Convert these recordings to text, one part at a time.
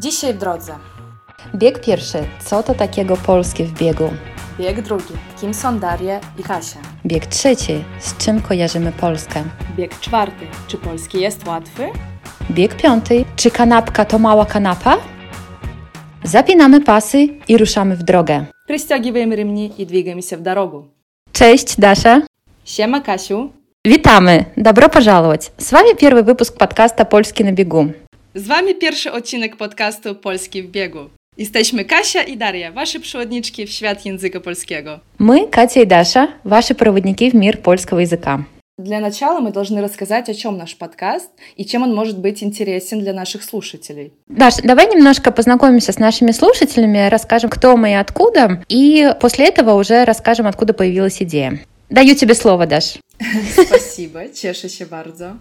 Dzisiaj w drodze. Bieg pierwszy. Co to takiego polskie w biegu? Bieg drugi. Kim są Daria i Kasia? Bieg trzeci. Z czym kojarzymy Polskę? Bieg czwarty. Czy polski jest łatwy? Bieg piąty. Czy kanapka to mała kanapa? Zapinamy pasy i ruszamy w drogę. Пристегиваем ремни и двигаемся в дорогу. Cześć, Dasza. Siema Kasiu. Witamy! Добро пожаловать! С вами первый выпуск подкаста «Польский на бегу». Z wami pierwszy odcinek podcastu Polski w biegu. Jesteśmy Kasia i Daria, wasze przewodniczki w świat języka polskiego. Мы, Катя и Даша, ваши проводники в мир польского языка. Для начала мы должны рассказать, о чем наш подкаст и чем он может быть интересен для наших слушателей. Даш, давай немножко познакомимся с нашими слушателями, расскажем, кто мы и откуда, и после этого уже расскажем, откуда появилась идея. Даю тебе слово, Даш. Спасибо, się bardzo.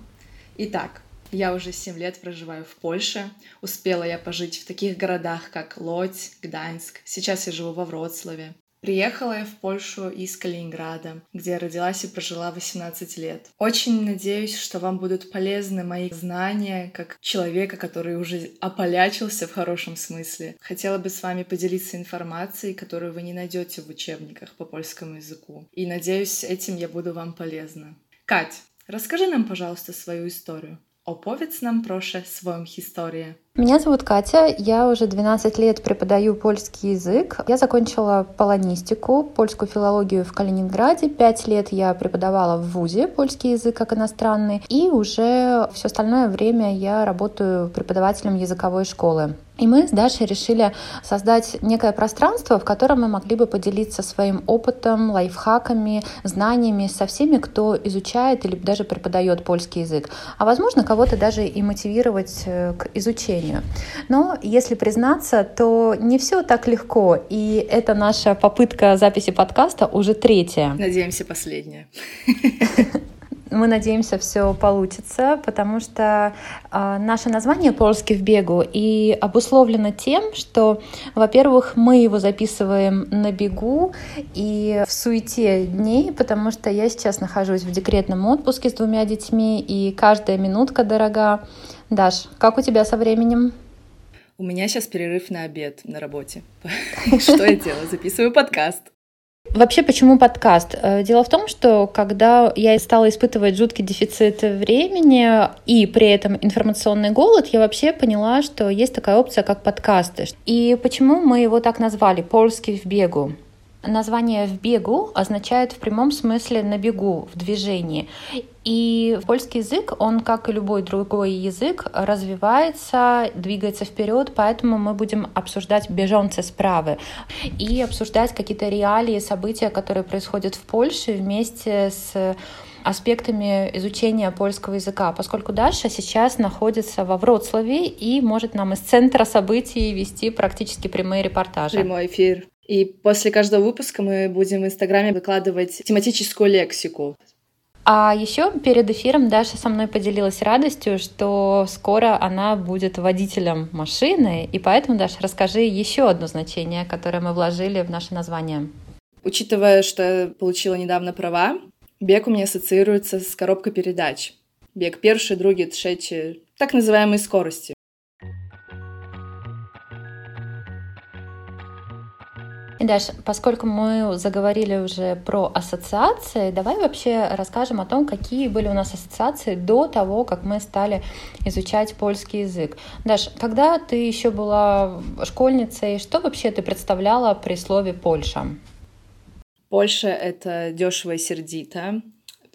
Итак, я уже 7 лет проживаю в Польше. Успела я пожить в таких городах, как Лодзь, Гданьск. Сейчас я живу во Вроцлаве. Приехала я в Польшу из Калининграда, где родилась и прожила 18 лет. Очень надеюсь, что вам будут полезны мои знания как человека, который уже ополячился в хорошем смысле. Хотела бы с вами поделиться информацией, которую вы не найдете в учебниках по польскому языку. И надеюсь, этим я буду вам полезна. Кать, расскажи нам, пожалуйста, свою историю. Opowiedz nam proszę swoją historię. Меня зовут Катя, я уже 12 лет преподаю польский язык. Я закончила полонистику, польскую филологию в Калининграде. Пять лет я преподавала в ВУЗе польский язык как иностранный. И уже все остальное время я работаю преподавателем языковой школы. И мы с Дашей решили создать некое пространство, в котором мы могли бы поделиться своим опытом, лайфхаками, знаниями со всеми, кто изучает или даже преподает польский язык. А возможно, кого-то даже и мотивировать э, к изучению. Но если признаться, то не все так легко. И это наша попытка записи подкаста уже третья. Надеемся, последняя. Мы надеемся, все получится, потому что э, наше название «Польский в бегу» и обусловлено тем, что, во-первых, мы его записываем на бегу и в суете дней, потому что я сейчас нахожусь в декретном отпуске с двумя детьми, и каждая минутка дорога. Даш, как у тебя со временем? У меня сейчас перерыв на обед на работе. Что я делаю? Записываю подкаст. Вообще, почему подкаст? Э, дело в том, что когда я стала испытывать жуткий дефицит времени и при этом информационный голод, я вообще поняла, что есть такая опция, как подкасты. И почему мы его так назвали «Польский в бегу»? Название «в бегу» означает в прямом смысле «на бегу», в движении. И польский язык, он, как и любой другой язык, развивается, двигается вперед, поэтому мы будем обсуждать бежонцы справы и обсуждать какие-то реалии, события, которые происходят в Польше вместе с аспектами изучения польского языка, поскольку Даша сейчас находится во Вроцлаве и может нам из центра событий вести практически прямые репортажи. Прямой эфир. И после каждого выпуска мы будем в Инстаграме выкладывать тематическую лексику. А еще перед эфиром Даша со мной поделилась радостью, что скоро она будет водителем машины, и поэтому, Даша, расскажи еще одно значение, которое мы вложили в наше название. Учитывая, что я получила недавно права, бег у меня ассоциируется с коробкой передач. Бег первый, другий, третий, так называемые скорости. Даш, поскольку мы заговорили уже про ассоциации, давай вообще расскажем о том, какие были у нас ассоциации до того, как мы стали изучать польский язык. Даш, когда ты еще была школьницей, что вообще ты представляла при слове Польша? Польша — это дешево и сердито.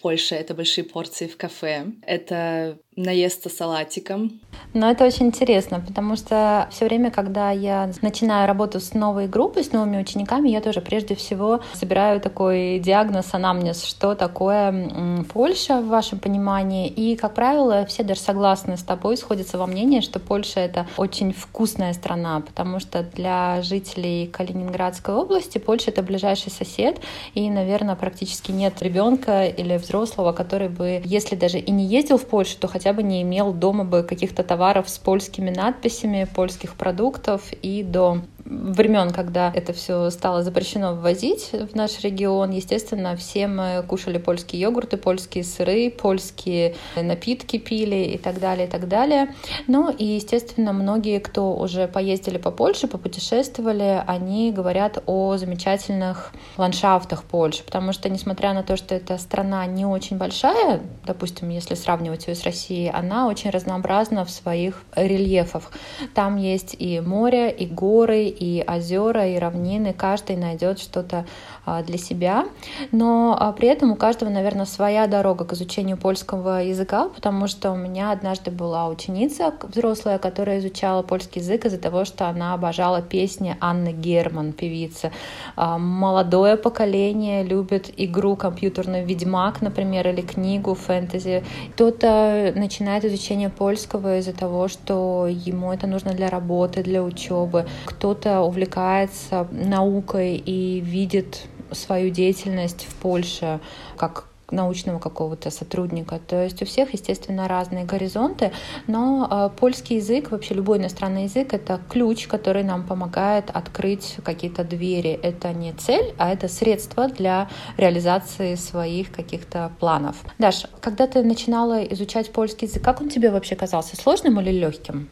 Польша — это большие порции в кафе. Это наесться салатиком. Но это очень интересно, потому что все время, когда я начинаю работу с новой группой, с новыми учениками, я тоже прежде всего собираю такой диагноз, анамнез, что такое Польша в вашем понимании. И, как правило, все даже согласны с тобой, сходятся во мнении, что Польша — это очень вкусная страна, потому что для жителей Калининградской области Польша — это ближайший сосед, и, наверное, практически нет ребенка или взрослого, который бы, если даже и не ездил в Польшу, то хотя хотя бы не имел дома бы каких-то товаров с польскими надписями, польских продуктов и до времен, когда это все стало запрещено ввозить в наш регион, естественно, все мы кушали польские йогурты, польские сыры, польские напитки пили и так далее, и так далее. Ну и, естественно, многие, кто уже поездили по Польше, попутешествовали, они говорят о замечательных ландшафтах Польши, потому что, несмотря на то, что эта страна не очень большая, допустим, если сравнивать ее с Россией, она очень разнообразна в своих рельефах. Там есть и море, и горы, и озера, и равнины, каждый найдет что-то для себя, но а, при этом у каждого, наверное, своя дорога к изучению польского языка, потому что у меня однажды была ученица взрослая, которая изучала польский язык из-за того, что она обожала песни Анны Герман, певицы. А, молодое поколение любит игру компьютерную «Ведьмак», например, или книгу фэнтези. Кто-то начинает изучение польского из-за того, что ему это нужно для работы, для учебы. Кто-то увлекается наукой и видит свою деятельность в Польше как научного какого-то сотрудника. То есть у всех, естественно, разные горизонты, но э, польский язык, вообще любой иностранный язык, это ключ, который нам помогает открыть какие-то двери. Это не цель, а это средство для реализации своих каких-то планов. Даш, когда ты начинала изучать польский язык, как он тебе вообще казался, сложным или легким?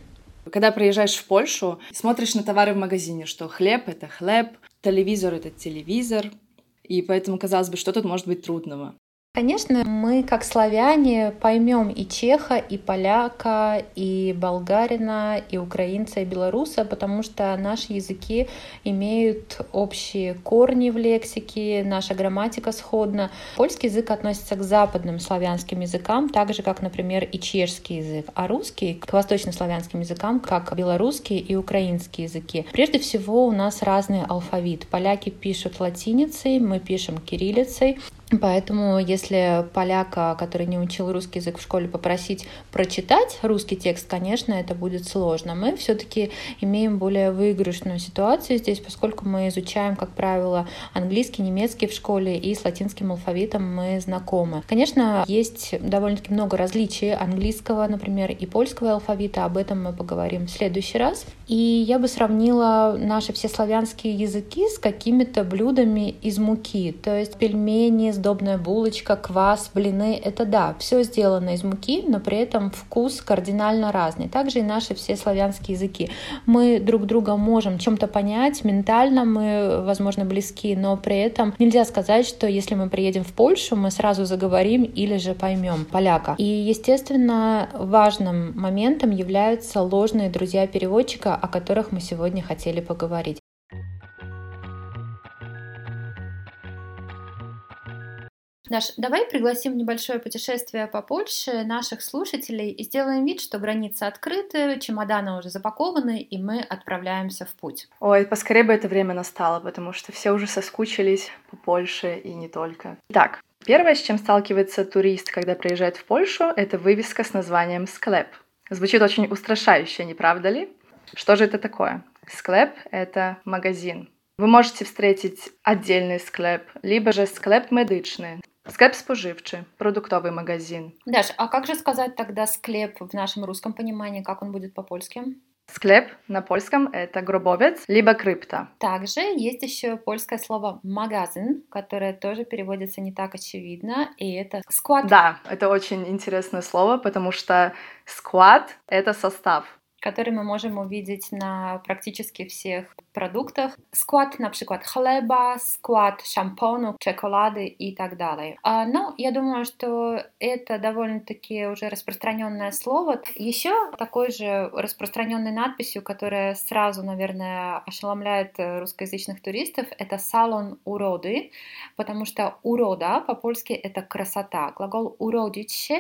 Когда приезжаешь в Польшу, смотришь на товары в магазине, что хлеб — это хлеб, телевизор — это телевизор, и поэтому, казалось бы, что тут может быть трудного? Конечно, мы, как славяне, поймем и чеха, и поляка, и болгарина, и украинца, и белоруса, потому что наши языки имеют общие корни в лексике, наша грамматика сходна. Польский язык относится к западным славянским языкам, так же, как, например, и чешский язык, а русский — к восточнославянским языкам, как белорусский и украинский языки. Прежде всего, у нас разный алфавит. Поляки пишут латиницей, мы пишем кириллицей. Поэтому, если поляка, который не учил русский язык в школе, попросить прочитать русский текст, конечно, это будет сложно. Мы все-таки имеем более выигрышную ситуацию здесь, поскольку мы изучаем, как правило, английский, немецкий в школе, и с латинским алфавитом мы знакомы. Конечно, есть довольно-таки много различий английского, например, и польского алфавита. Об этом мы поговорим в следующий раз. И я бы сравнила наши все славянские языки с какими-то блюдами из муки, то есть пельмени, сдобная булочка, квас, блины — это да, все сделано из муки, но при этом вкус кардинально разный. Также и наши все славянские языки. Мы друг друга можем чем-то понять, ментально мы, возможно, близки, но при этом нельзя сказать, что если мы приедем в Польшу, мы сразу заговорим или же поймем поляка. И, естественно, важным моментом являются ложные друзья переводчика, о которых мы сегодня хотели поговорить. Наш, давай пригласим небольшое путешествие по Польше наших слушателей и сделаем вид, что границы открыты, чемоданы уже запакованы, и мы отправляемся в путь. Ой, поскорее бы это время настало, потому что все уже соскучились по Польше и не только. Так, первое, с чем сталкивается турист, когда приезжает в Польшу, это вывеска с названием «Склеп». Звучит очень устрашающе, не правда ли? Что же это такое? Склеп — это магазин. Вы можете встретить отдельный склеп, либо же склеп медичный. Склеп споживчий, продуктовый магазин. Даш, а как же сказать тогда склеп в нашем русском понимании, как он будет по-польски? Склеп на польском это гробовец, либо крипта. Также есть еще польское слово магазин, которое тоже переводится не так очевидно, и это склад. Да, это очень интересное слово, потому что склад — это состав который мы можем увидеть на практически всех продуктах. Скład на przykład chleba, скład шампуну, чоколады и так далее. А, но я думаю, что это довольно-таки уже распространенное слово. Еще такой же распространенной надписью, которая сразу, наверное, ошеломляет русскоязычных туристов, это салон уроды, потому что урода по-польски это красота. Глагол уродить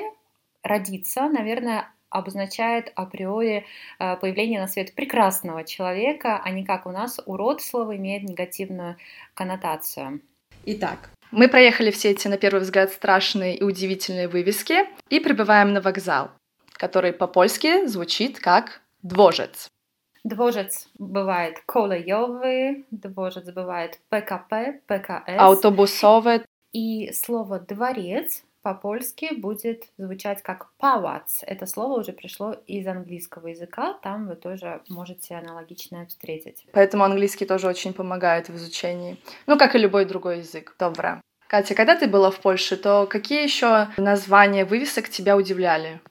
родиться, наверное, обозначает априори э, появление на свет прекрасного человека, а не как у нас урод слово имеет негативную коннотацию. Итак, мы проехали все эти, на первый взгляд, страшные и удивительные вывески и прибываем на вокзал, который по-польски звучит как «двожец». Dworzec бывает kolejowy, dworzec бывает ПКП, ПКС. Автобусовый. И слово «дворец» по-польски будет звучать как палац. Это слово уже пришло из английского языка, там вы тоже можете аналогичное встретить. Поэтому английский тоже очень помогает в изучении. Ну, как и любой другой язык. Добро. Катя, когда ты была в Польше, то какие еще названия вывесок тебя удивляли?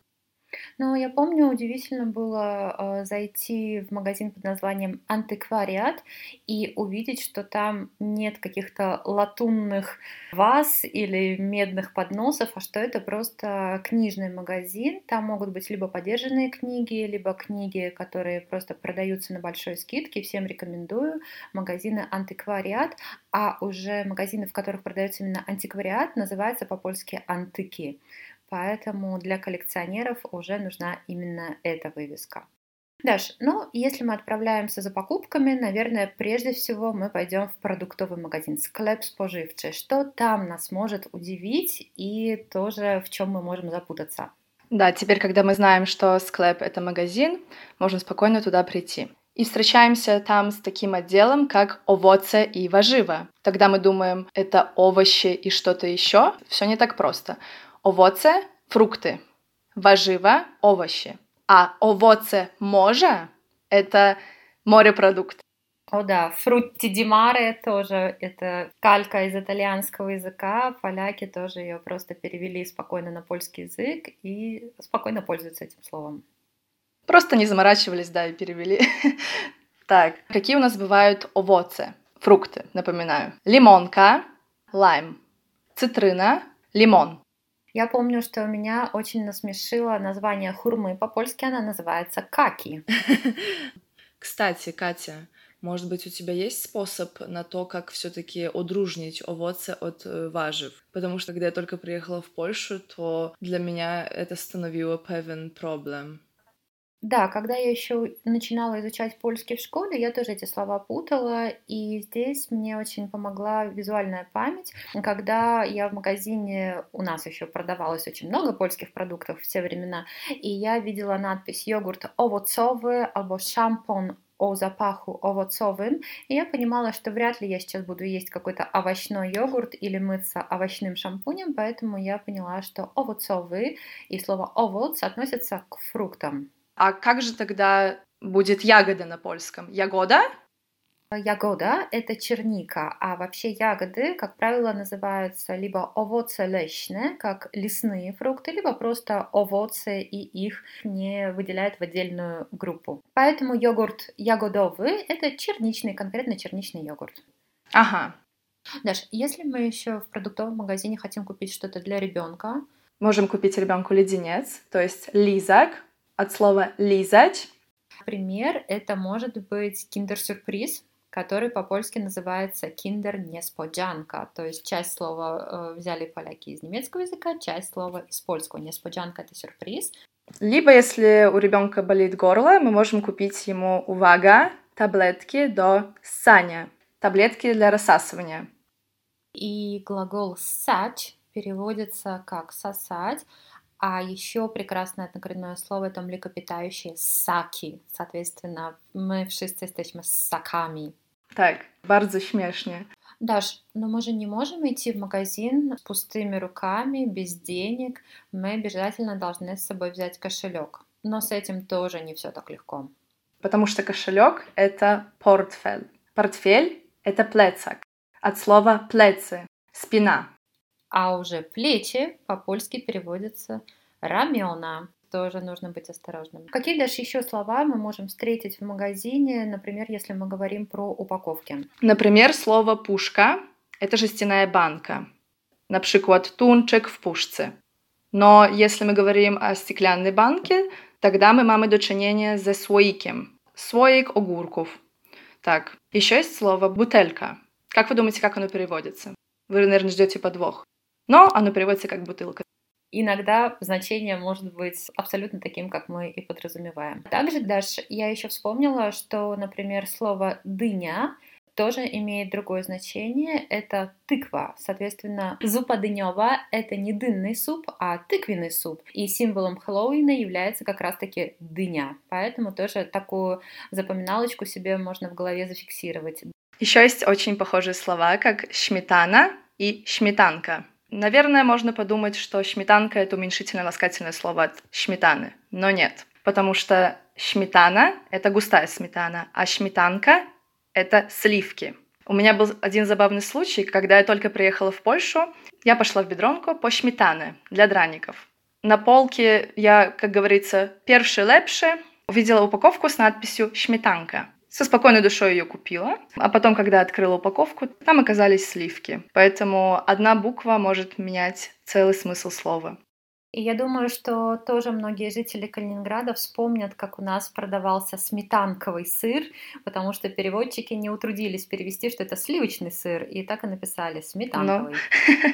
Ну, я помню, удивительно было э, зайти в магазин под названием «Антиквариат» и увидеть, что там нет каких-то латунных ваз или медных подносов, а что это просто книжный магазин. Там могут быть либо подержанные книги, либо книги, которые просто продаются на большой скидке. Всем рекомендую. Магазины «Антиквариат», а уже магазины, в которых продается именно антиквариат, называются по-польски «Антыки» поэтому для коллекционеров уже нужна именно эта вывеска. Даш, ну, если мы отправляемся за покупками, наверное, прежде всего мы пойдем в продуктовый магазин «Склеп споживчий». Что там нас может удивить и тоже в чем мы можем запутаться? Да, теперь, когда мы знаем, что склеп — это магазин, можно спокойно туда прийти. И встречаемся там с таким отделом, как овоце и воживо. Тогда мы думаем, это овощи и что-то еще. Все не так просто. Овоце – фрукты, warzywa – овощи. А овоце моря – это морепродукт. О да, фрутти ди маре тоже это калька из итальянского языка. Поляки тоже ее просто перевели спокойно на польский язык и спокойно пользуются этим словом. Просто не заморачивались, да, и перевели. Так, какие у нас бывают овоцы? Фрукты, напоминаю. Лимонка, лайм. Цитрина, лимон. Я помню, что меня очень насмешило название хурмы. По-польски она называется каки. Кстати, Катя, может быть, у тебя есть способ на то, как все-таки одружнить овоцы от э, важив? Потому что когда я только приехала в Польшу, то для меня это становило певен проблем. Да, когда я еще начинала изучать польский в школе, я тоже эти слова путала, и здесь мне очень помогла визуальная память. Когда я в магазине, у нас еще продавалось очень много польских продуктов в те времена, и я видела надпись «йогурт овоцовый» або «шампон о запаху овоцовым, и я понимала, что вряд ли я сейчас буду есть какой-то овощной йогурт или мыться овощным шампунем, поэтому я поняла, что овоцовый и слово овоц относятся к фруктам. А как же тогда будет ягода на польском? Ягода? Ягода — это черника, а вообще ягоды, как правило, называются либо овоцы лещные, как лесные фрукты, либо просто овоцы, и их не выделяют в отдельную группу. Поэтому йогурт ягодовый — это черничный, конкретно черничный йогурт. Ага. Даш, если мы еще в продуктовом магазине хотим купить что-то для ребенка, можем купить ребенку леденец, то есть лизак, от слова «лизать». Пример — это может быть киндер-сюрприз, который по-польски называется киндер несподжанка. То есть часть слова э, взяли поляки из немецкого языка, часть слова из польского. Несподжанка — это сюрприз. Либо, если у ребенка болит горло, мы можем купить ему, увага, таблетки до ссания, таблетки для рассасывания. И глагол «сать» переводится как «сосать», а еще прекрасное однокоренное слово это млекопитающие саки. Соответственно, мы wszyscy jesteśmy ссаками. Так, bardzo śmiesznie. Даш, но мы же не можем идти в магазин с пустыми руками, без денег. Мы обязательно должны с собой взять кошелек. Но с этим тоже не все так легко. Потому что кошелек — это портфель. Портфель — это плецак. От слова плецы — спина. А уже плечи по-польски переводятся рамена. Тоже нужно быть осторожным. Какие даже еще слова мы можем встретить в магазине, например, если мы говорим про упаковки? Например, слово «пушка» — это жестяная банка. На przykład тунчик в пушце. Но если мы говорим о стеклянной банке, тогда мы mamy do czynienia ze słoikiem. Słoik огурков. Так, еще есть слово «бутелька». Как вы думаете, как оно переводится? Вы, наверное, ждете подвох но оно переводится как бутылка. Иногда значение может быть абсолютно таким, как мы и подразумеваем. Также, Даш, я еще вспомнила, что, например, слово «дыня» тоже имеет другое значение, это тыква. Соответственно, зупа дынева — это не дынный суп, а тыквенный суп. И символом Хэллоуина является как раз-таки дыня. Поэтому тоже такую запоминалочку себе можно в голове зафиксировать. Еще есть очень похожие слова, как шметана и шметанка. Наверное, можно подумать, что шметанка — это уменьшительное ласкательное слово от шметаны, но нет. Потому что шметана — это густая сметана, а шметанка — это сливки. У меня был один забавный случай, когда я только приехала в Польшу, я пошла в бедронку по шметаны для драников. На полке я, как говорится, перший лепший, увидела упаковку с надписью «Шметанка». Со спокойной душой ее купила, а потом, когда открыла упаковку, там оказались сливки. Поэтому одна буква может менять целый смысл слова. И я думаю, что тоже многие жители Калининграда вспомнят, как у нас продавался сметанковый сыр, потому что переводчики не утрудились перевести, что это сливочный сыр, и так и написали сметанковый. Но...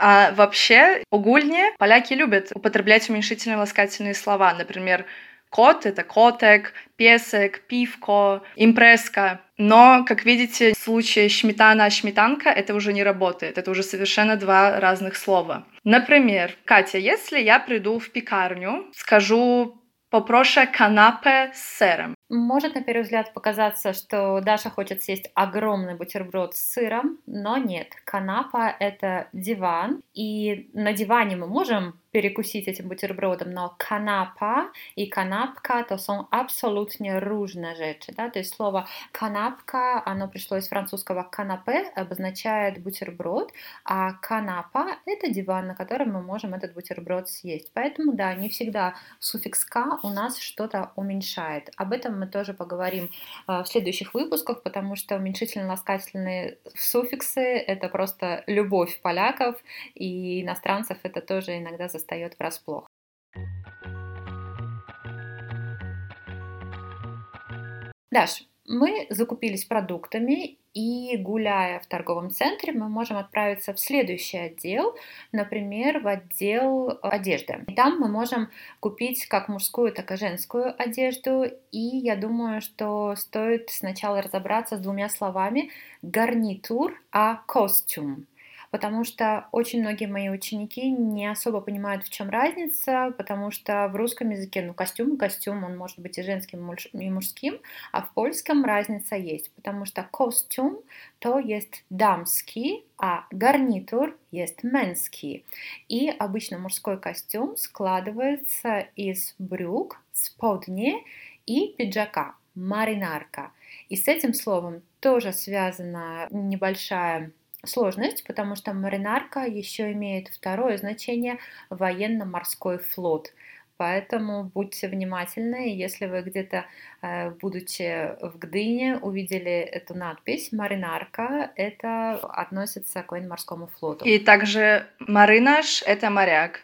А вообще, угульне поляки любят употреблять уменьшительные ласкательные слова. Например, Кот — это котек, песек, пивко, импреска. Но, как видите, в случае шметана, шметанка это уже не работает. Это уже совершенно два разных слова. Например, Катя, если я приду в пекарню, скажу попрошу канапе с сыром. Может, на первый взгляд, показаться, что Даша хочет съесть огромный бутерброд с сыром, но нет. Канапа — это диван, и на диване мы можем перекусить этим бутербродом, но канапа и канапка то są абсолютно różne rzeczy, да, то есть слово канапка, оно пришло из французского канапе, обозначает бутерброд, а канапа — это диван, на котором мы можем этот бутерброд съесть, поэтому, да, не всегда суффикс «ка» у нас что-то уменьшает, об этом мы тоже поговорим а, в следующих выпусках, потому что уменьшительно-ласкательные суффиксы — это просто любовь поляков, и иностранцев это тоже иногда застает врасплох. Даш, мы закупились продуктами, и гуляя в торговом центре, мы можем отправиться в следующий отдел, например, в отдел одежды. И там мы можем купить как мужскую, так и женскую одежду. И я думаю, что стоит сначала разобраться с двумя словами гарнитур, а костюм потому что очень многие мои ученики не особо понимают, в чем разница, потому что в русском языке, ну, костюм костюм, он может быть и женским, и мужским, а в польском разница есть, потому что костюм то есть дамский, а гарнитур есть мэнский. И обычно мужской костюм складывается из брюк, сподни и пиджака, маринарка. И с этим словом тоже связана небольшая сложность, потому что маринарка еще имеет второе значение военно-морской флот. Поэтому будьте внимательны, если вы где-то, э, будучи в Гдыне, увидели эту надпись «Маринарка», это относится к военно-морскому флоту. И также «маринаш» — это моряк.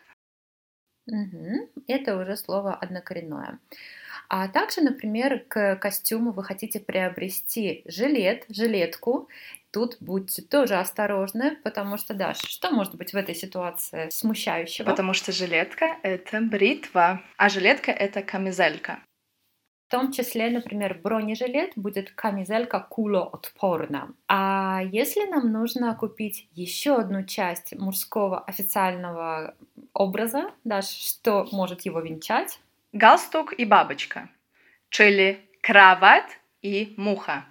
Угу. Это уже слово однокоренное. А также, например, к костюму вы хотите приобрести жилет, жилетку, Тут будьте тоже осторожны, потому что, Даш, что может быть в этой ситуации смущающего? Потому что жилетка — это бритва, а жилетка — это камизелька. В том числе, например, бронежилет будет камизелька кулоотпорна. А если нам нужно купить еще одну часть мужского официального образа, Даш, что может его венчать? Галстук и бабочка, czyli кровать и муха.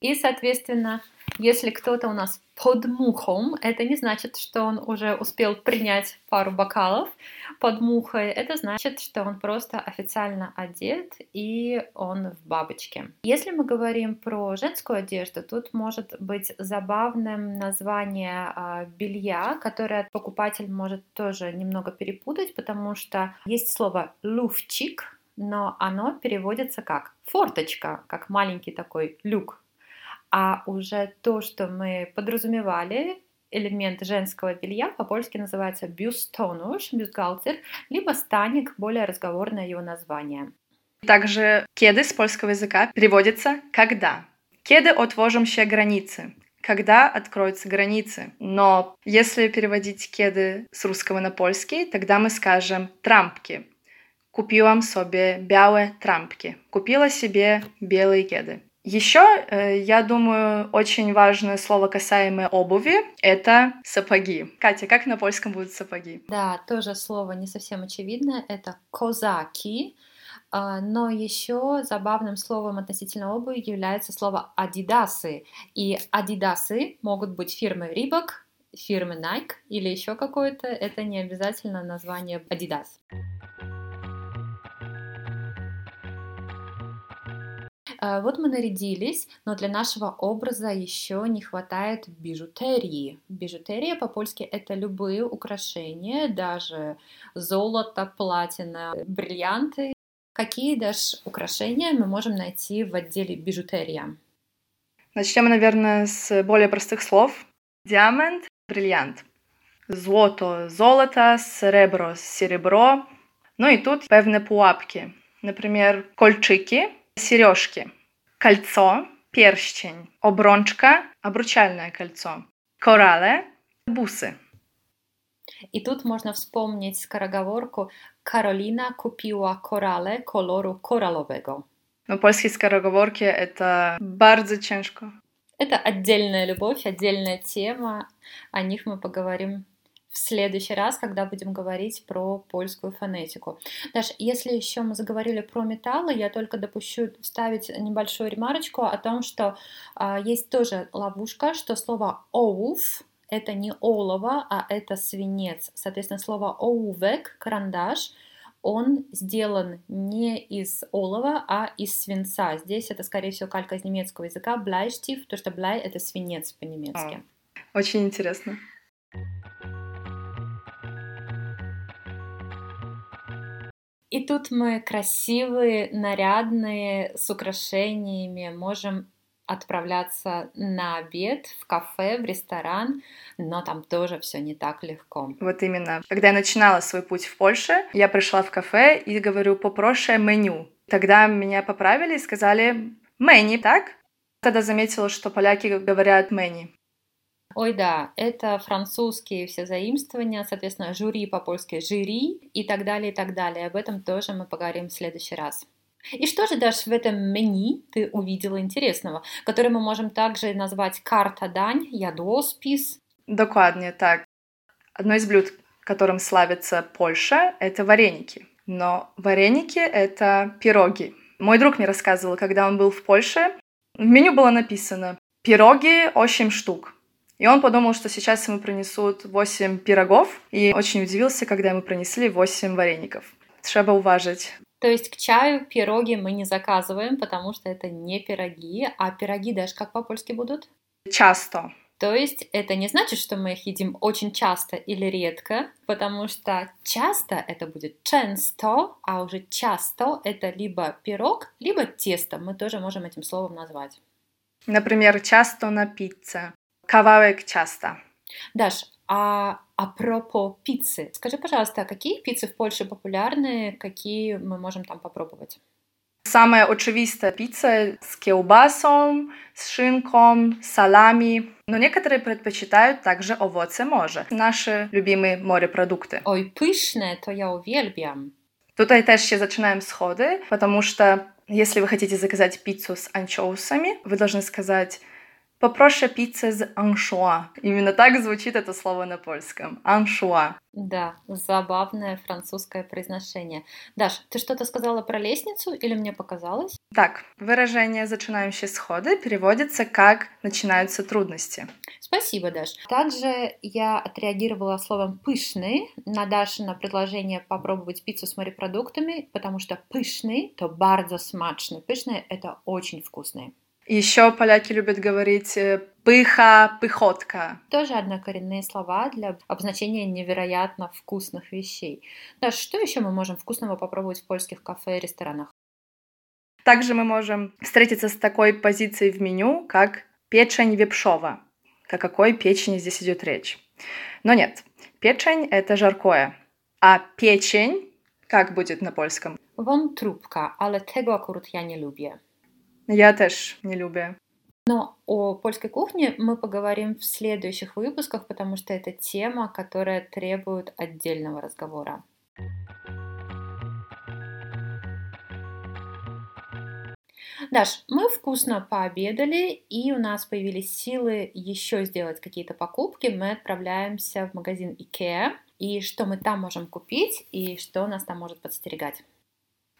И, соответственно, если кто-то у нас под мухом, это не значит, что он уже успел принять пару бокалов под мухой. Это значит, что он просто официально одет и он в бабочке. Если мы говорим про женскую одежду, тут может быть забавным название э, белья, которое покупатель может тоже немного перепутать, потому что есть слово люфчик, но оно переводится как форточка, как маленький такой люк а уже то, что мы подразумевали, элемент женского белья по-польски называется бюстонуш, бюстгальтер, либо станик, более разговорное его название. Также кеды с польского языка переводится «когда». Кеды отвожим границы. Когда откроются границы. Но если переводить кеды с русского на польский, тогда мы скажем «трампки». Купила себе белые трампки. Купила себе белые кеды. Еще, э, я думаю, очень важное слово касаемое обуви — это сапоги. Катя, как на польском будут сапоги? Да, тоже слово не совсем очевидное. Это козаки. А, но еще забавным словом относительно обуви является слово адидасы. И адидасы могут быть фирмы Рибок, фирмы Nike или еще какой-то, это не обязательно название Adidas. Вот мы нарядились, но для нашего образа еще не хватает бижутерии. Бижутерия по-польски это любые украшения, даже золото, платина, бриллианты. Какие даже украшения мы можем найти в отделе бижутерия? Начнем, наверное, с более простых слов. Диамант, бриллиант. Злото, золото, серебро, серебро. Ну и тут певne pułapki. Например, кольчики, сережки, кольцо, перстень, обрончка, обручальное кольцо, корале, бусы. И тут можно вспомнить скороговорку «Каролина купила корале колору кораловego». Но польские скороговорки — это bardzo ciężko. Это отдельная любовь, отдельная тема. О них мы поговорим в следующий раз, когда будем говорить про польскую фонетику. Даже если еще мы заговорили про металлы, я только допущу вставить небольшую ремарочку о том, что а, есть тоже ловушка, что слово «оуф» это не олово, а это свинец. Соответственно, слово «оувек» — карандаш — он сделан не из олова, а из свинца. Здесь это, скорее всего, калька из немецкого языка, бляйштиф, потому что бляй — это свинец по-немецки. А, очень интересно. И тут мы красивые, нарядные, с украшениями, можем отправляться на обед в кафе, в ресторан, но там тоже все не так легко. Вот именно. Когда я начинала свой путь в Польше, я пришла в кафе и говорю «попроще меню». Тогда меня поправили и сказали «мэни», так? Тогда заметила, что поляки говорят «мэни». Ой, да, это французские все заимствования, соответственно, жюри по-польски «жюри» и так далее, и так далее. Об этом тоже мы поговорим в следующий раз. И что же, даже в этом меню ты увидела интересного, который мы можем также назвать карта дань, ядоспис? Dokładnie, так. Одно из блюд, которым славится Польша, это вареники. Но вареники — это пироги. Мой друг мне рассказывал, когда он был в Польше, в меню было написано «пироги 8 штук». И он подумал, что сейчас ему принесут 8 пирогов, и очень удивился, когда ему принесли 8 вареников. Trzeba uważać. То есть к чаю пироги мы не заказываем, потому что это не пироги, а пироги даже как по-польски будут? Часто. То есть это не значит, что мы их едим очень часто или редко, потому что часто это будет często, а уже часто это либо пирог, либо тесто. Мы тоже можем этим словом назвать. Например, часто на пицце. Kawałek ciasta. Даш, а а пропо пиццы, скажи, пожалуйста, а какие пиццы в Польше популярны, какие мы можем там попробовать? Самая очевидная пицца с кiełbasą, с шинком, салами. Но некоторые предпочитают также овоцы моря, наши любимые морепродукты. Ой, пышne, то я uwielbiam. Tutaj też się zaczynają schody, потому что если вы хотите заказать пиццу с анчоусами, вы должны сказать Попроще пиццы с аншуа. Именно так звучит это слово на польском. Аншуа. Да, забавное французское произношение. Даш, ты что-то сказала про лестницу или мне показалось? Так, выражение «зачинающие сходы» переводится как «начинаются трудности». Спасибо, Даш. Также я отреагировала словом «пышный» на Дашино предложение попробовать пиццу с морепродуктами, потому что «пышный» — то «bardzo смачный». «Пышный» — это очень вкусный. Еще поляки любят говорить э, пыха, пыхотка. Тоже однокоренные слова для обозначения невероятно вкусных вещей. Да, что еще мы можем вкусного попробовать в польских кафе и ресторанах? Также мы можем встретиться с такой позицией в меню, как печень вепшова. О какой печени здесь идет речь? Но нет, печень — это жаркое, а печень, как будет на польском? Вон трубка, ale tego akurat ja nie lubię. Я też не люблю. Но о польской кухне мы поговорим в следующих выпусках, потому что это тема, которая требует отдельного разговора. Даш, мы вкусно пообедали, и у нас появились силы еще сделать какие-то покупки. Мы отправляемся в магазин IKEA, и что мы там можем купить, и что нас там может подстерегать.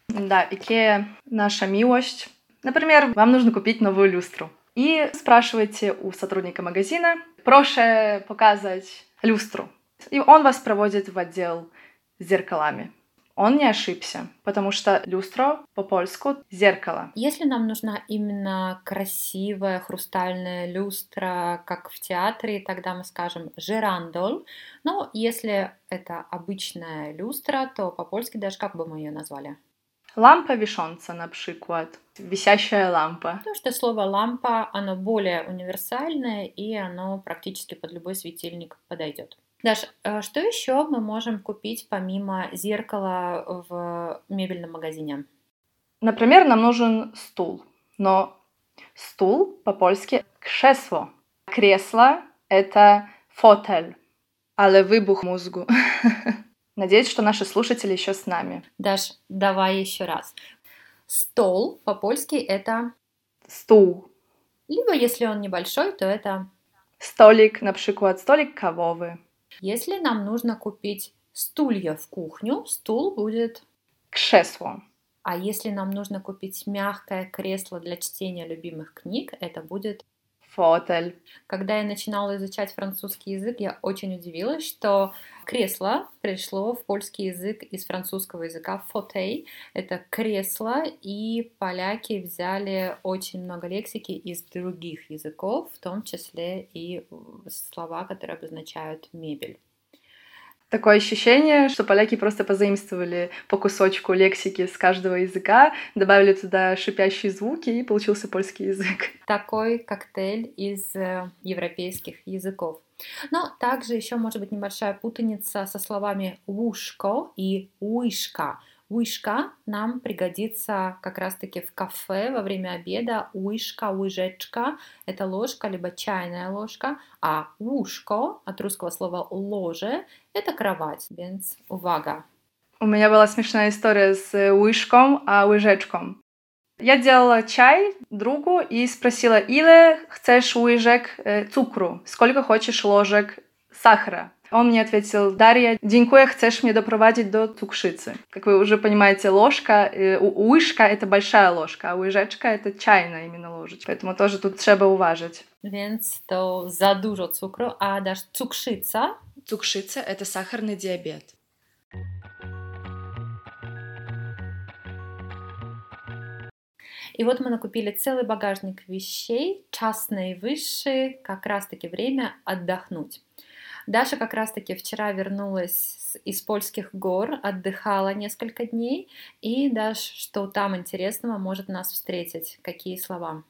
Да, IKEA — наша милость. Например, вам нужно купить новую люстру. И спрашиваете у сотрудника магазина, проще показать люстру. И он вас проводит в отдел с зеркалами. Он не ошибся, потому что люстро по-польску — зеркало. Если нам нужна именно красивая хрустальная люстра, как в театре, тогда мы скажем «жерандол». Но если это обычная люстра, то по-польски даже как бы мы ее назвали? Лампа вишонца, например. Висящая лампа. Потому что слово лампа, оно более универсальное, и оно практически под любой светильник подойдет. Даш, э, что еще мы можем купить помимо зеркала в мебельном магазине? Например, нам нужен стул, но стул по-польски кресло. Кресло — это фотель, але выбух мозгу. Надеюсь, что наши слушатели еще с нами. Даш, давай еще раз. Стол по-польски это... Стул. Либо, если он небольшой, то это... Столик, например, столик кавовый. Если нам нужно купить стулья в кухню, стул будет кресло. А если нам нужно купить мягкое кресло для чтения любимых книг, это будет фотель. Когда я начинала изучать французский язык, я очень удивилась, что кресло пришло в польский язык из французского языка фотей. Это кресло, и поляки взяли очень много лексики из других языков, в том числе и слова, которые обозначают мебель. Такое ощущение, что поляки просто позаимствовали по кусочку лексики с каждого языка, добавили туда шипящие звуки, и получился польский язык. Такой коктейль из э, европейских языков. Но также еще может быть небольшая путаница со словами «ушко» и «уишка». Уишка нам пригодится как раз-таки в кафе во время обеда. Уишка, łyżeczka – это ложка, либо чайная ложка, а ушко от русского слова ложе – это кровать. Więc uwaga. У меня была смешная история с łyżką, а łyżeczką. Я делала чай другу и спросила, или chcesz łyżek цукру, сколько хочешь ложек сахара. Он мне ответил, Дарья, dziękuję, chcешь мне доprowadzić до цукшицы. Как вы уже понимаете, ложка, э, łyżka — это большая ложка, а łyżeczka — это чайная именно ложечка. Поэтому тоже тут trzeba uważać. Więc to za dużo cukru, a dasz cukrzyca? Cukrzyca — это сахарный диабет. И вот мы накупили целый багажник вещей, час наивысший, как раз-таки время отдохнуть. Даша как раз-таки вчера вернулась из польских гор, отдыхала несколько дней, и Даш, что там интересного может нас встретить? Какие слова?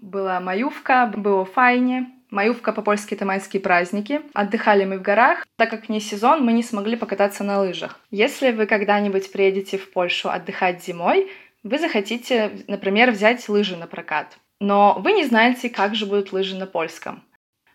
Была маювка, было файне, Маювка по-польски это майские праздники. Отдыхали мы в горах. Так как не сезон, мы не смогли покататься на лыжах. Если вы когда-нибудь приедете в Польшу отдыхать зимой, вы захотите, например, взять лыжи на прокат. Но вы не знаете, как же будут лыжи на польском.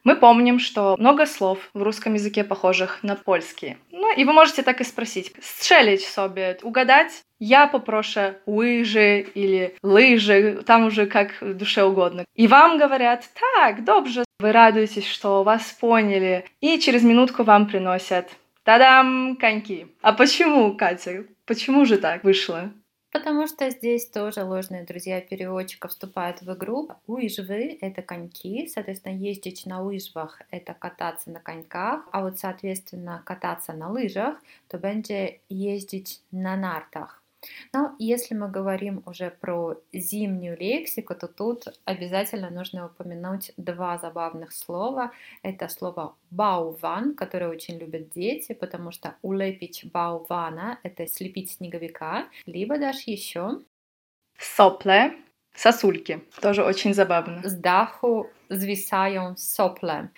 Мы помним, что много слов в русском языке похожих на польский. Ну, и вы можете так и спросить. Strzelić sobie, угадать. Я попрошу лыжи или лыжи, там уже как душе угодно. И вам говорят, так, добже. Вы радуетесь, что вас поняли. И через минутку вам приносят Тадам, коньки. А почему, Катя? Почему же так вышло? Потому что здесь тоже ложные друзья переводчика вступают в игру. Лыжвы — это коньки, соответственно, ездить на лыжвах — это кататься на коньках, а вот, соответственно, кататься на лыжах, то będzie ездить на нартах. Но если мы говорим уже про зимнюю лексику, то тут обязательно нужно упомянуть два забавных слова. Это слово бауван, которое очень любят дети, потому что улепить баувана — это слепить снеговика, либо даже еще сопле, сосульки. Тоже очень забавно. С даху звисаем сопле.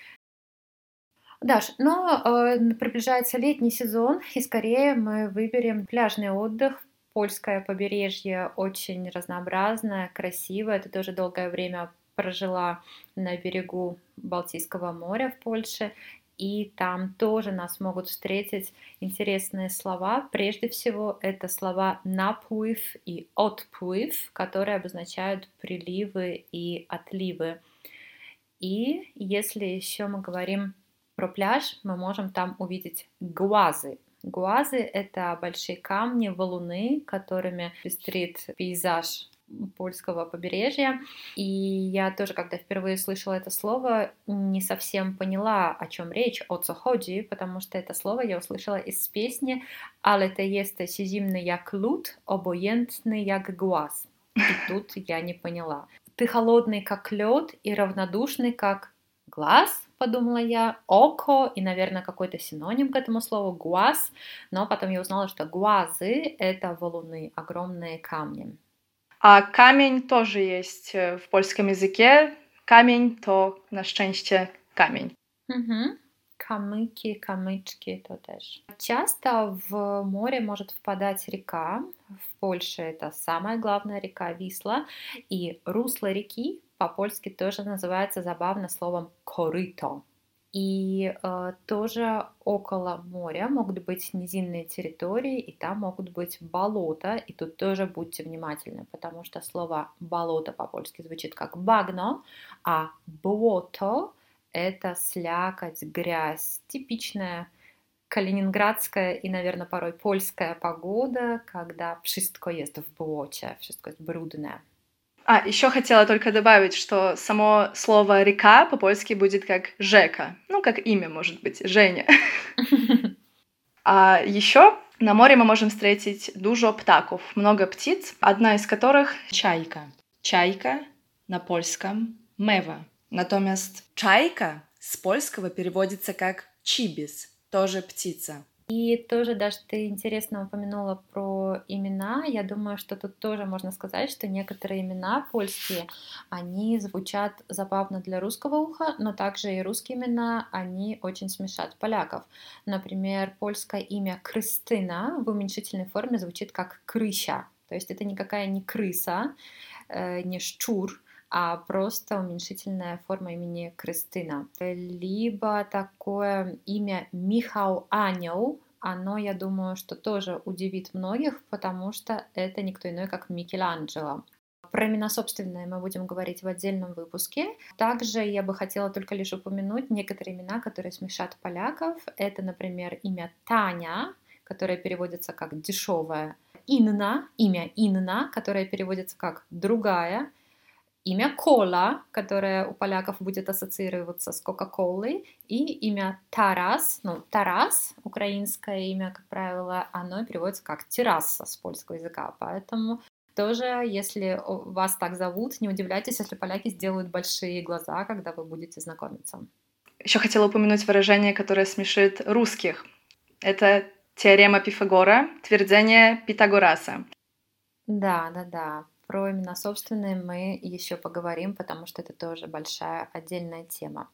Даш, но э, приближается летний сезон, и скорее мы выберем пляжный отдых польское побережье очень разнообразное, красивое. Ты тоже долгое время прожила на берегу Балтийского моря в Польше, и там тоже нас могут встретить интересные слова. Прежде всего, это слова наплыв и отплыв, которые обозначают приливы и отливы. И если еще мы говорим про пляж, мы можем там увидеть глазы. Гуазы — это большие камни, валуны, которыми пестрит пейзаж польского побережья. И я тоже, когда впервые слышала это слово, не совсем поняла, о чем речь, о ходи, потому что это слово я услышала из песни «Але te jesteś zimny jak lód, obojętny jak głaz». И тут я не поняла. Ты холодный, как лед, и равнодушный, как глаз, подумала я, око, и, наверное, какой-то синоним к этому слову, глаз, но потом я узнала, что глазы — это валуны, огромные камни. А камень тоже есть э, в польском языке. Камень то, на szczęście, камень. Угу. Камыки, камычки, то тоже. Часто в море может впадать река. В Польше это самая главная река Висла. И русло реки по-польски тоже называется забавно словом «корыто». И э, тоже около моря могут быть низинные территории, и там могут быть болота. И тут тоже будьте внимательны, потому что слово болото по-польски звучит как багно, а болото это слякоть, грязь, типичная калининградская и, наверное, порой польская погода, когда wszystko jest w błocie, wszystko jest brudne. А, еще хотела только добавить, что само слово «река» по-польски будет как «жека». Ну, как имя, может быть, Женя. А еще на море мы можем встретить dużo птаков, много птиц, одна из которых — чайка. Чайка на польском — мева. Натомест чайка с польского переводится как чибис, тоже птица. И тоже даже ты интересно упомянула про имена. Я думаю, что тут тоже можно сказать, что некоторые имена польские, они звучат забавно для русского уха, но также и русские имена, они очень смешат поляков. Например, польское имя Крыстына в уменьшительной форме звучит как крыся. То есть это никакая не крыса, э, не щур, а просто уменьшительная форма имени Кристина. Либо такое имя Михау Анел, оно, я думаю, что тоже удивит многих, потому что это никто иной, как Микеланджело. Про имена собственные мы будем говорить в отдельном выпуске. Также я бы хотела только лишь упомянуть некоторые имена, которые смешат поляков. Это, например, имя Таня, которое переводится как дешевая. Инна, имя Инна, которое переводится как другая имя Кола, которое у поляков будет ассоциироваться с Кока-Колой, и имя Тарас, ну, Тарас, украинское имя, как правило, оно переводится как терраса с польского языка, поэтому тоже, если вас так зовут, не удивляйтесь, если поляки сделают большие глаза, когда вы будете знакомиться. Еще хотела упомянуть выражение, которое смешит русских. Это теорема Пифагора, твердение Питагораса. Да, да, да. Про имена собственные мы еще поговорим, потому что это тоже большая отдельная тема.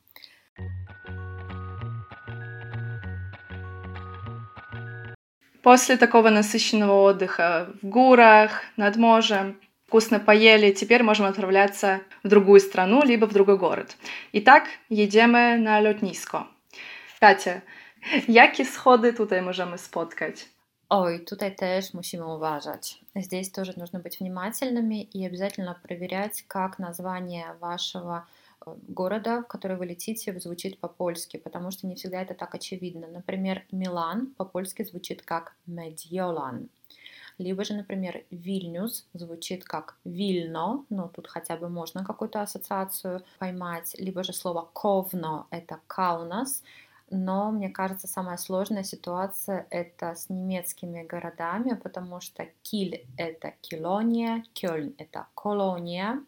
После такого насыщенного отдыха в горах, над морем, вкусно поели, теперь можем отправляться в другую страну, либо в другой город. Итак, едем на лотниско. Катя, jakie schody tutaj możemy spotkać? Ой, тут też musimy uważać. Здесь тоже нужно быть внимательными и обязательно проверять, как название вашего э, города, в который вы летите, звучит по-польски, потому что не всегда это так очевидно. Например, Милан по-польски звучит как Медьолан. Либо же, например, Вильнюс звучит как Вильно, но тут хотя бы можно какую-то ассоциацию поймать. Либо же слово Ковно — это Каунас, но мне кажется, самая сложная ситуация это с немецкими городами, потому что Киль — это Килония, Кёльн — это Колония,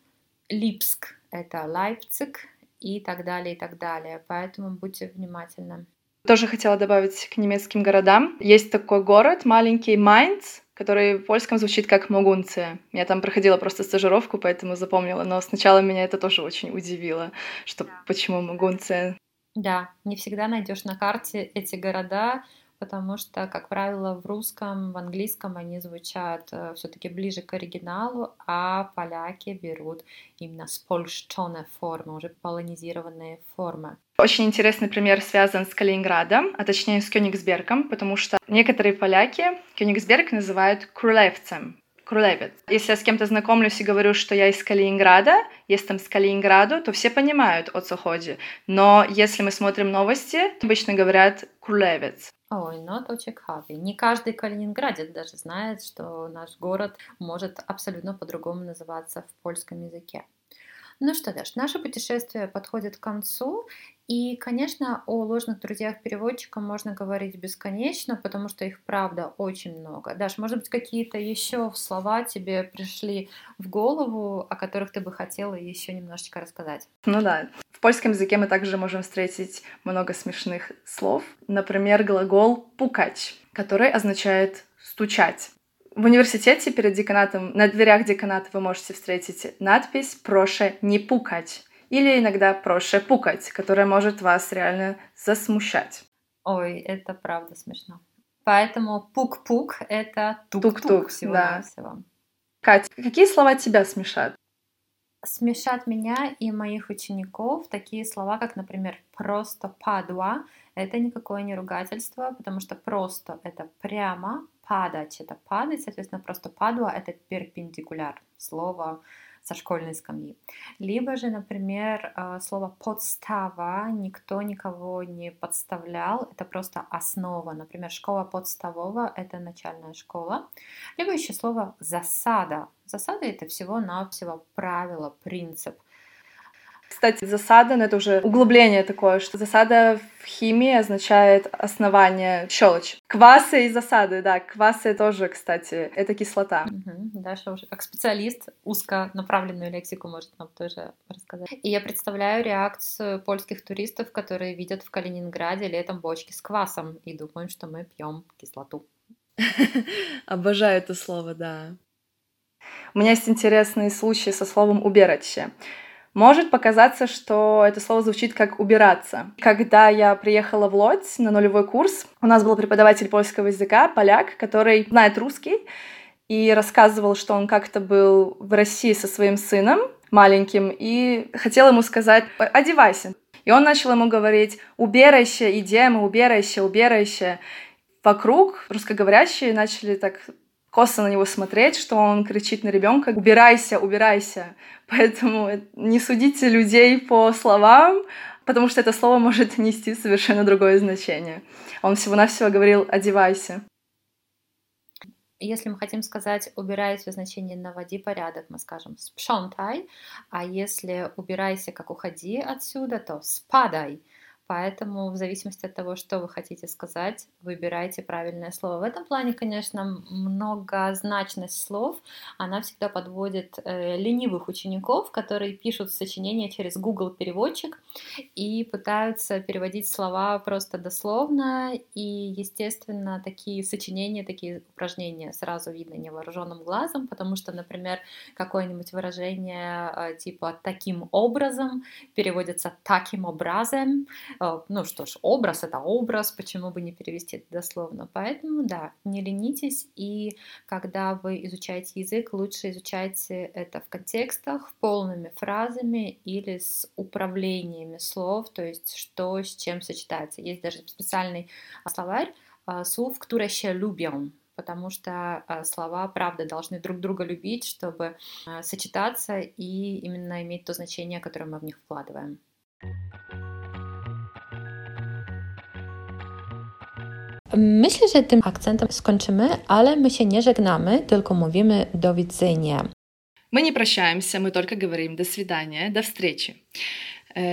Липск — это Лейпциг и так далее, и так далее. Поэтому будьте внимательны. Тоже хотела добавить к немецким городам. Есть такой город, маленький Майнц, который в польском звучит как Могунция. Я там проходила просто стажировку, поэтому запомнила. Но сначала меня это тоже очень удивило, что почему Могунция. Да, не всегда найдешь на карте эти города, потому что, как правило, в русском, в английском они звучат э, все-таки ближе к оригиналу, а поляки берут именно спольшченные формы, уже полонизированные формы. Очень интересный пример связан с Калининградом, а точнее с Кёнигсбергом, потому что некоторые поляки Кёнигсберг называют Крулевцем. Крулевец. Если я с кем-то знакомлюсь и говорю, что я из Калининграда, там с Калининграду, то все понимают о Цоходе. Но если мы смотрим новости, обычно говорят Крулевец. Ой, ну то ciekawie. Не каждый калининградец даже знает, что наш город может абсолютно по-другому называться в польском языке. Ну что, Даш, наше путешествие подходит к концу, и, конечно, о ложных друзьях переводчика можно говорить бесконечно, потому что их, правда, очень много. Даш, может быть, какие-то еще слова тебе пришли в голову, о которых ты бы хотела еще немножечко рассказать? Ну да. В польском языке мы также можем встретить много смешных слов. Например, глагол «пукать», который означает «стучать». В университете перед деканатом, на дверях деканата вы можете встретить надпись «Проше не пукать» или иногда «Проше пукать», которая может вас реально засмущать. Ой, это правда смешно. Поэтому пук-пук — это тук-тук всего-навсего. Да. Катя, какие слова тебя смешат? Смешат меня и моих учеников такие слова, как, например, «просто падуа». Это никакое не ругательство, потому что «просто» — это прямо, падать — это падать, соответственно, просто падуа — это перпендикуляр, слово со школьной скамьи. Либо же, например, э, слово подстава никто никого не подставлял, это просто основа. Например, школа подставова — это начальная школа. Либо еще слово засада. Засада — это всего-навсего правило, принцип. Кстати, засада, ну это уже углубление такое, что засада в химии означает основание, щелочь. Квасы и засады, да, квасы тоже, кстати, это кислота. Угу. Даша уже как специалист узконаправленную лексику может нам тоже рассказать. И я представляю реакцию польских туристов, которые видят в Калининграде летом бочки с квасом и думают, что мы пьем кислоту. Обожаю это слово, да. У меня есть интересный случай со словом «убераще». Может показаться, что это слово звучит как «убираться». Когда я приехала в Лодзь на нулевой курс, у нас был преподаватель польского языка, поляк, который знает русский, и рассказывал, что он как-то был в России со своим сыном маленьким, и хотел ему сказать «одевайся». И он начал ему говорить «убирайся, идем, убирайся, убирайся». Вокруг русскоговорящие начали так косо на него смотреть, что он кричит на ребенка «убирайся, убирайся». Поэтому не судите людей по словам, потому что это слово может нести совершенно другое значение. Он всего-навсего говорил «одевайся». Если мы хотим сказать «убирайся» в значении «наводи порядок», мы скажем «спшонтай», а если «убирайся, как уходи отсюда», то «спадай». Поэтому в зависимости от того, что вы хотите сказать, выбирайте правильное слово. В этом плане, конечно, многозначность слов, она всегда подводит э, ленивых учеников, которые пишут сочинения через Google переводчик и пытаются переводить слова просто дословно. И, естественно, такие сочинения, такие упражнения сразу видно невооруженным глазом, потому что, например, какое-нибудь выражение э, типа «таким образом» переводится «таким образом», ну что ж, образ это образ, почему бы не перевести это дословно. Поэтому, да, не ленитесь, и когда вы изучаете язык, лучше изучайте это в контекстах, полными фразами или с управлениями слов, то есть что с чем сочетается. Есть даже специальный словарь э, слов, которые lubią, потому что э, слова, правда, должны друг друга любить, чтобы сочетаться и именно иметь то значение, которое мы в них вкладываем. Myślę, że tym akcentem skończymy, ale my się nie żegnamy, tylko mówimy do widzenia. Мы не прощаемся, мы только говорим «до свидания», «до встречи».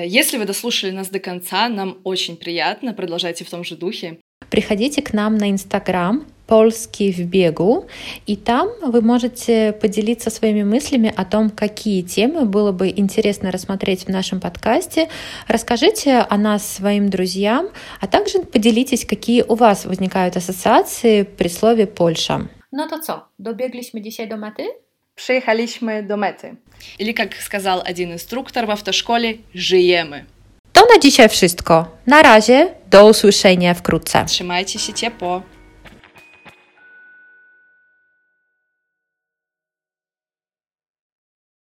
Если вы дослушали нас до конца, нам очень приятно, продолжайте в том же духе. Приходите к нам на Инстаграм «Польский в бегу», и там вы можете поделиться своими мыслями о том, какие темы было бы интересно рассмотреть в нашем подкасте. Расскажите о нас своим друзьям, а также поделитесь, какие у вас возникают ассоциации при слове «Польша». No to co, dobiegliśmy dzisiaj do mety? Przyjechaliśmy do mety. Или, как сказал один инструктор в автошколе, żyjemy. To na dzisiaj wszystko. Na razie, do usłyszenia wkrótce. Trzymajcie się ciepło.